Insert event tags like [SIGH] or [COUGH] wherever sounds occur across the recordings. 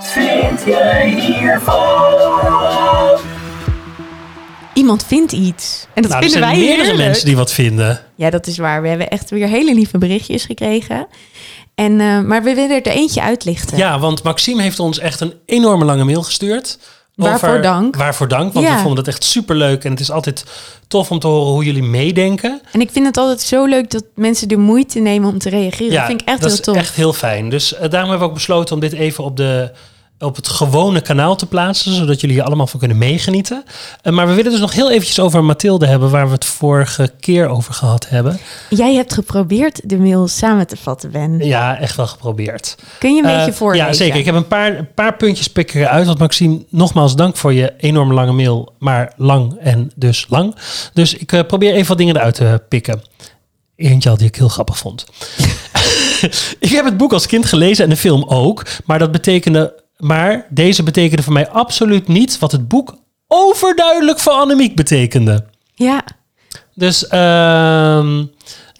Wat vind jij hiervan? Iemand vindt iets. En dat Nou, er vinden zijn wij meerdere heerlijk. mensen die wat vinden. Ja, dat is waar. We hebben echt weer hele lieve berichtjes gekregen. En, eh, maar we willen er eentje uitlichten. Ja, want Maxime heeft ons echt een enorme lange mail gestuurd. Waarvoor dank. Waarvoor dank, want Ja. we vonden het echt superleuk. En het is altijd tof om te horen hoe jullie meedenken. En ik vind het altijd zo leuk dat mensen de moeite nemen om te reageren. dat vind ik echt dat heel is tof. echt heel fijn. Dus eh, daarom hebben we ook besloten om dit even op, de, op het gewone kanaal te plaatsen. Zodat jullie hier allemaal van kunnen meegenieten. Eh, maar we willen dus nog heel eventjes over Mathilde hebben. Waar we het vorige keer over gehad hebben. Jij hebt geprobeerd de mail samen te vatten, Ben. Ja, echt wel geprobeerd. Kun je een Eh, beetje voorlezen? Ja, zeker. Ik heb een paar, een paar puntjes pikken eruit. Want Maxime, nogmaals dank voor je enorm lange mail. Maar lang en dus lang. Dus ik eh, probeer even wat dingen eruit te pikken. Eentje al die ik heel grappig vond. [LAUGHS] ik heb het boek als kind gelezen en de film ook. Maar dat betekende... Maar deze betekende voor mij absoluut niet wat het boek overduidelijk voor Annemiek betekende. Ja, Dus... ehm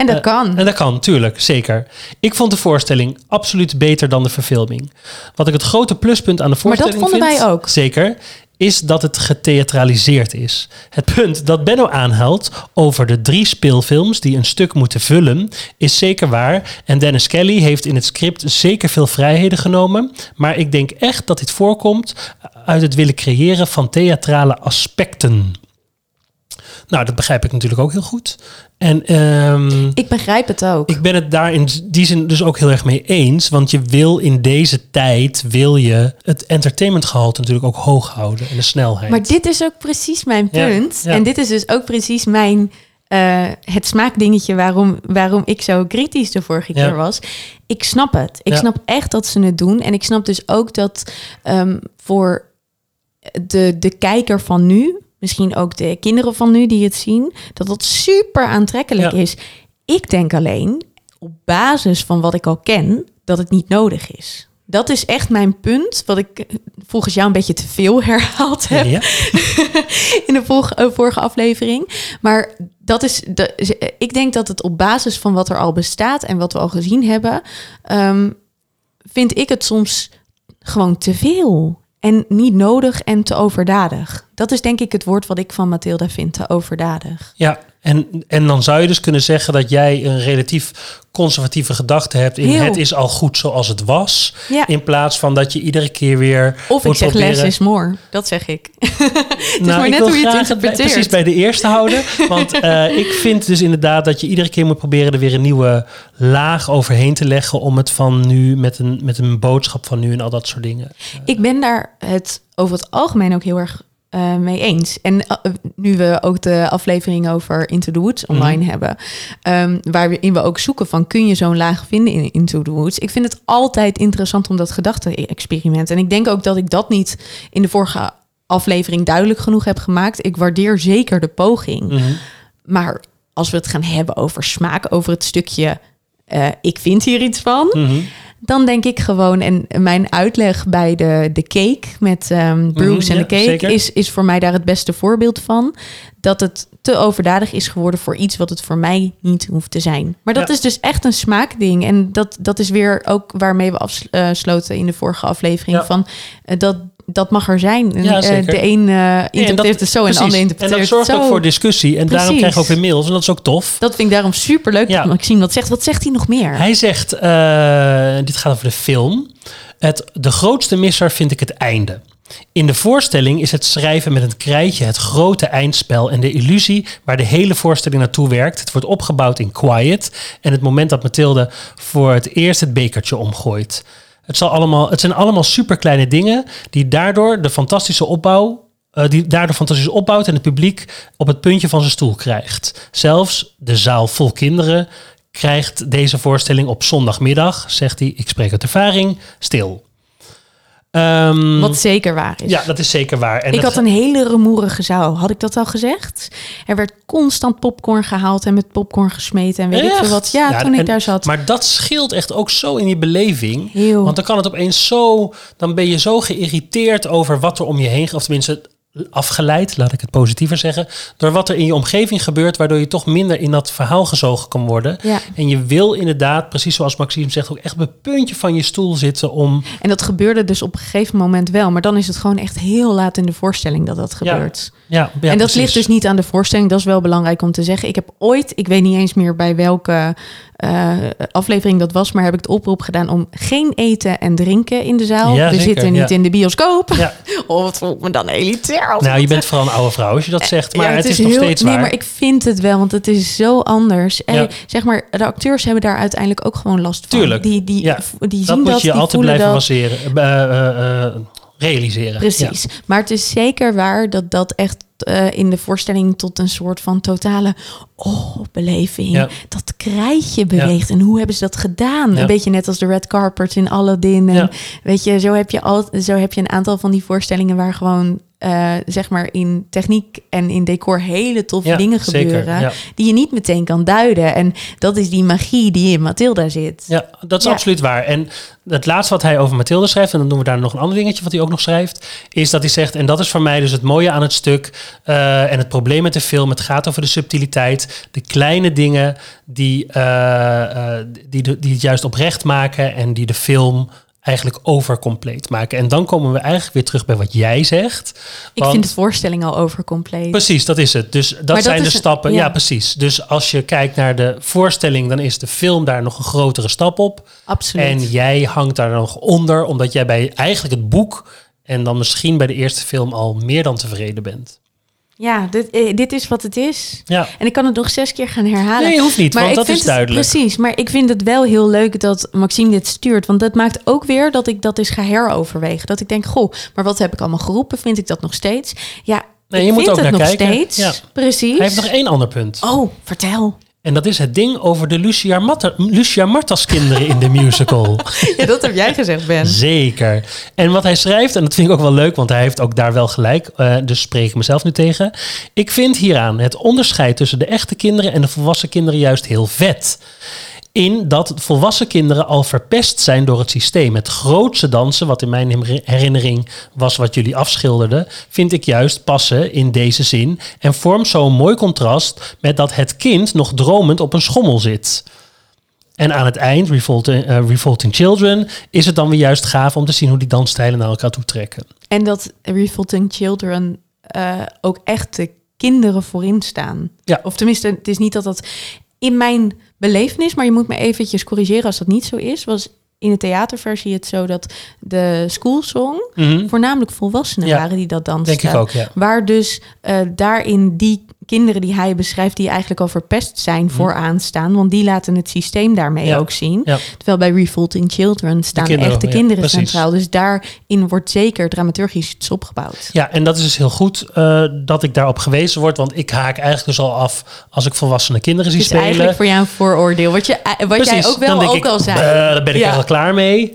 en dat eh, kan. En dat kan, tuurlijk, zeker. Ik vond de voorstelling absoluut beter dan de verfilming. Wat ik het grote pluspunt aan de Maar dat voorstelling vonden vind, wij ook. Zeker, is dat het getheatraliseerd is. Het punt dat Benno aanhaalt over de drie speelfilms die een stuk moeten vullen, is zeker waar. En Dennis Kelly heeft in het script zeker veel vrijheden genomen. Maar ik denk echt dat dit voorkomt uit het willen creëren van theatrale aspecten. Nou, dat begrijp ik natuurlijk ook heel goed. En ehm, Ik begrijp het ook. ik ben het daar in die zin dus ook heel erg mee eens. Want je wil in deze tijd, wil je het entertainmentgehalte natuurlijk ook hoog houden. En de snelheid. Maar dit is ook precies mijn punt. ja. En dit is dus ook precies mijn... eh, het smaakdingetje waarom, waarom ik zo kritisch de vorige Ja. keer was. Ik snap het. Ik Ja. snap echt dat ze het doen. En ik snap dus ook dat ehm, voor de, de kijker van nu... misschien ook de kinderen van nu die het zien... dat dat super aantrekkelijk Ja. is. Ik denk alleen, op basis van wat ik al ken... dat het niet nodig is. Dat is echt mijn punt, wat ik eh, volgens jou een beetje te veel herhaald heb Ja, [LAUGHS] in de vorige, eh, vorige aflevering. Maar dat is, de, ze- ik denk dat het op basis van wat er al bestaat en wat we al gezien hebben, ehm, vind ik het soms gewoon te veel. En niet nodig en te overdadig. Dat is denk ik het woord wat ik van Mathilda vind, te overdadig. ja. En, en dan zou je dus kunnen zeggen dat jij een relatief conservatieve gedachte hebt in Heel. het is al goed zoals het was. Ja. In plaats van dat je iedere keer weer Of ik zeg proberen... less is more. Dat zeg ik. [LAUGHS] het is Nou, maar ik net wil hoe je het graag bij- interpreteert. precies bij de eerste houden. Want [LAUGHS] eh, ik vind dus inderdaad dat je iedere keer moet proberen er weer een nieuwe laag overheen te leggen. Om het van nu met een, met een boodschap van nu en al dat soort dingen. Ik ben daar het over het algemeen ook heel erg eh, mee eens. En eh, nu we ook de aflevering over Into the Woods online hebben, ehm, waarin we ook zoeken van kun je zo'n laag vinden in Into the Woods. Ik vind het altijd interessant om dat gedachte-experiment. En ik denk ook dat ik dat niet in de vorige aflevering duidelijk genoeg heb gemaakt. Ik waardeer zeker de poging. Mhm. Maar als we het gaan hebben over smaak, over het stukje eh, ik vind hier iets van, Mhm. Dan denk ik gewoon, en mijn uitleg bij de, de cake met ehm, Bruce Mhm, en ja, de cake zeker. is, is voor mij daar het beste voorbeeld van. Dat het te overdadig is geworden voor iets wat het voor mij niet hoeft te zijn. Maar dat Ja. is dus echt een smaakding. En dat, dat is weer ook waarmee we afsloten in de vorige aflevering. Ja. Van, eh, dat, dat mag er zijn. En, Ja, eh, de een eh interpreteert dat- het zo en de ander En interpreteert dat zorgt het zo. ook voor discussie. En daarom krijgen we ook weer mails. En dat is ook tof. Dat vind ik daarom super leuk Ja. dat Maxime dat zegt. Wat zegt hij nog meer? Hij zegt, eh, dit gaat over de film. Het, de grootste misser vind ik het einde. In de voorstelling is het schrijven met een krijtje het grote eindspel en de illusie waar de hele voorstelling naartoe werkt. Het wordt opgebouwd in quiet en het moment dat Mathilde voor het eerst het bekertje omgooit. Het, zal allemaal, het zijn allemaal superkleine dingen die daardoor de fantastische opbouw eh, die daardoor fantastisch opbouwt en het publiek op het puntje van zijn stoel krijgt. Zelfs de zaal vol kinderen krijgt deze voorstelling op zondagmiddag, zegt hij, ik spreek uit ervaring, stil. Ehm, Wat zeker waar is. ja, dat is zeker waar. En ik dat had een hele rumoerige zaal. Had ik dat al gezegd? Er werd constant popcorn gehaald en met popcorn gesmeten en weet ik Echt? veel wat. Ja, toen ik daar zat. Maar dat scheelt echt ook zo in je beleving. Heel. Want dan kan het opeens zo... Dan ben je zo geïrriteerd over wat er om je heen... Of tenminste, afgeleid, laat ik het positiever zeggen, door wat er in je omgeving gebeurt, waardoor je toch minder in dat verhaal gezogen kan worden. Ja. En je wil inderdaad, precies zoals Maxime zegt, ook echt op het puntje van je stoel zitten om. En dat gebeurde dus op een gegeven moment wel. Maar dan is het gewoon echt heel laat in de voorstelling dat dat Ja. gebeurt. Ja, ja en dat precies. ligt dus niet aan de voorstelling. Dat is wel belangrijk om te zeggen. Ik heb ooit, ik weet niet eens meer bij welke eh, aflevering dat was, maar heb ik het oproep gedaan om geen eten en drinken in de zaal. Ja, We zeker, zitten niet ja. in de bioscoop. Ja. [LAUGHS] Oh, wat voelt me dan elitair. als Nou, je dat bent vooral een oude vrouw als je dat zegt, maar het, is, nog steeds Nee, waar. maar ik vind het wel, want het is zo anders. En zeg maar, de acteurs hebben daar uiteindelijk ook gewoon last van. Tuurlijk. Die, die, Ja. die zien dat moet dat, je die altijd blijven dat. baseren, eh, eh, eh, realiseren. Precies. Maar het is zeker waar dat dat echt eh, in de voorstelling tot een soort van totale oh-beleving. Ja. Dat krijtje beweegt. En hoe hebben ze dat gedaan? Ja. Een beetje net als de red carpet in Aladdin. En weet je, zo heb je, al, zo heb je een aantal van die voorstellingen waar gewoon... eh, zeg maar in techniek en in decor hele toffe Ja, dingen zeker, gebeuren ja. die je niet meteen kan duiden. En dat is die magie die in Mathilda zit. Ja, dat is Ja. absoluut waar. En het laatste wat hij over Mathilde schrijft, en dan doen we daar nog een ander dingetje wat hij ook nog schrijft, is dat hij zegt, en dat is voor mij dus het mooie aan het stuk eh, en het probleem met de film, het gaat over de subtiliteit, de kleine dingen die, eh, die, de, die het juist oprecht maken en die de film eigenlijk overcompleet maken. En dan komen we eigenlijk weer terug bij wat jij zegt. Ik Want- vind de voorstelling al overcompleet. Precies, dat is het. Dus dat, dat zijn de een- stappen. Ja. ja. precies. Dus als je kijkt naar de voorstelling, dan is de film daar nog een grotere stap op. Absoluut. En jij hangt daar nog onder, omdat jij bij eigenlijk het boek en dan misschien bij de eerste film al meer dan tevreden bent. Ja, dit, eh, dit is wat het is. Ja, En ik kan het nog zes keer gaan herhalen. nee, hoeft niet, maar want ik dat vind is het- duidelijk. precies, maar ik vind het wel heel leuk dat Maxime dit stuurt. Want dat maakt ook weer dat ik dat eens ga heroverwegen. Dat ik denk, goh, maar wat heb ik allemaal geroepen? Vind ik dat nog steeds? Ja, Nee, ik je moet vind ook het naar nog kijken. steeds. Ja. Precies. Hij heeft nog één ander punt. Oh, vertel. En dat is het ding over de Lucia, Matta, Lucia Martas kinderen in de musical. [LAUGHS] Ja, dat heb jij gezegd, Ben. Zeker. En wat hij schrijft, en dat vind ik ook wel leuk, want hij heeft ook daar wel gelijk, eh, dus spreek ik mezelf nu tegen. Ik vind hieraan het onderscheid tussen de echte kinderen en de volwassen kinderen juist heel vet. In dat volwassen kinderen al verpest zijn door het systeem. Het grootste dansen, wat in mijn herinnering was wat jullie afschilderden, vind ik juist passen in deze zin. En vormt zo'n mooi contrast met dat het kind nog dromend op een schommel zit. En aan het eind, Revolting, eh, Revolting Children, is het dan weer juist gaaf om te zien hoe die dansstijlen naar elkaar toe trekken. En dat Revolting Children eh, ook echt de kinderen voorin staan. Ja. Of tenminste, het is niet dat dat in mijn belevenis, maar je moet me eventjes corrigeren als dat niet zo is, was in de theaterversie het zo dat de schoolsong Mhm. voornamelijk volwassenen Ja, waren die dat dansten. Denk ik ook, ja. Waar dus eh, daarin die kinderen die hij beschrijft, die eigenlijk al verpest zijn, vooraan staan. Want die laten het systeem daarmee Mhm. Ja. ook zien. Ja. Terwijl bij Revolting Children staan kinderen, echt de ja, kinderen precies. centraal. Dus daarin wordt zeker dramaturgisch iets opgebouwd. Ja, en dat is dus heel goed eh, dat ik daarop gewezen word. Want ik haak eigenlijk dus al af als ik volwassene kinderen zie Het is eigenlijk spelen. voor jou een vooroordeel. Wat, je, eh, wat jij ook wel ook ik, al zei. "Buh, daar ben ik eigenlijk klaar mee.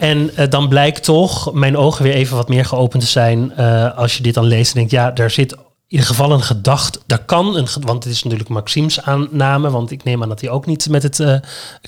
En dan blijkt toch mijn ogen weer even wat meer geopend te zijn. als je dit dan leest en denkt, ja, daar zit ieder geval een gedachte. Daar kan een, want het is natuurlijk Maxime's aanname. Want ik neem aan dat hij ook niet met het eh,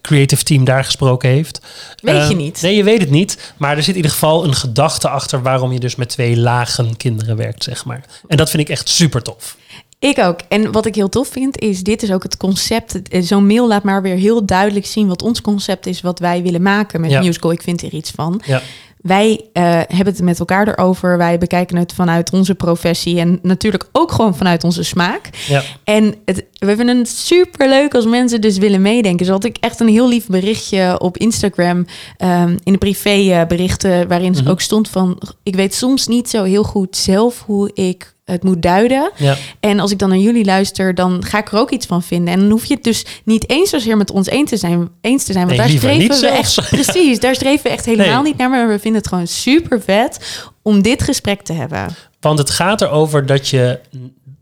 creative team daar gesproken heeft. Weet je Eh, niet. Nee, je weet het niet. Maar er zit in ieder geval een gedachte achter waarom je dus met twee lagen kinderen werkt, zeg maar. En dat vind ik echt super tof. Ik ook. En wat ik heel tof vind, is dit is ook het concept. Eh, Zo'n mail laat maar weer heel duidelijk zien wat ons concept is, wat wij willen maken met Ja. musical. Ik vind er iets van. Ja. Wij eh, hebben het met elkaar erover. Wij bekijken het vanuit onze professie en natuurlijk ook gewoon vanuit onze smaak. Ja. En het, we vinden het super leuk als mensen dus willen meedenken. Zo had ik echt een heel lief berichtje op Instagram ehm, in de privé eh, berichten waarin Mhm. ook stond van ik weet soms niet zo heel goed zelf hoe ik het moet duiden. Ja. En als ik dan naar jullie luister, dan ga ik er ook iets van vinden. En dan hoef je het dus niet eens zozeer met ons eens te zijn. Eens te zijn want Nee, daar streven niet we echt. zelfs. Precies, daar streven we echt helemaal Nee. niet naar. Maar we vinden het gewoon super vet om dit gesprek te hebben. Want het gaat erover dat, je,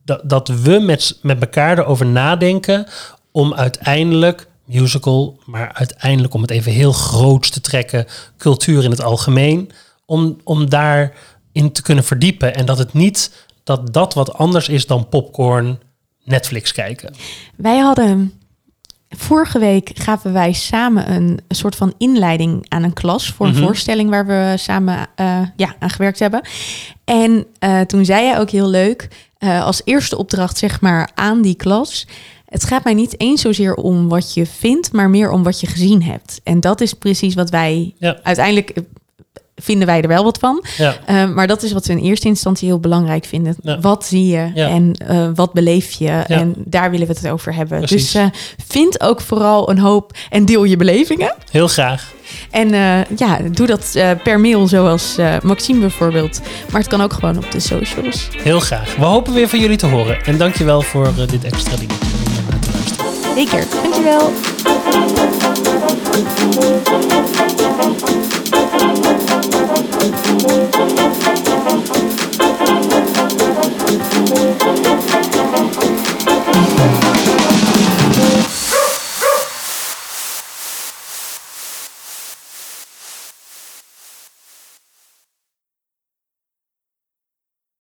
dat, dat we met, met elkaar erover nadenken om uiteindelijk musical, maar uiteindelijk om het even heel groots te trekken, cultuur in het algemeen, om, om daarin te kunnen verdiepen. En dat het niet dat dat wat anders is dan popcorn Netflix kijken. Wij hadden vorige week gaven wij samen een, soort van inleiding aan een klas voor een Mhm. voorstelling waar we samen eh, ja, aan gewerkt hebben. En eh, toen zei jij ook heel leuk, eh, als eerste opdracht zeg maar aan die klas. Het gaat mij niet eens zozeer om wat je vindt, maar meer om wat je gezien hebt. En dat is precies wat wij Ja. uiteindelijk vinden wij er wel wat van. Ja. Uh, maar dat is wat we in eerste instantie heel belangrijk vinden. Ja. Wat zie je Ja. en uh, wat beleef je? En daar willen we het over hebben. Precies. Dus uh, vind ook vooral een hoop en deel je belevingen. Heel graag. En uh, ja, doe dat per mail, zoals Maxime bijvoorbeeld. Maar het kan ook gewoon op de socials. Heel graag. We hopen weer van jullie te horen. En dankjewel voor dit extra ding. Zeker, dankjewel.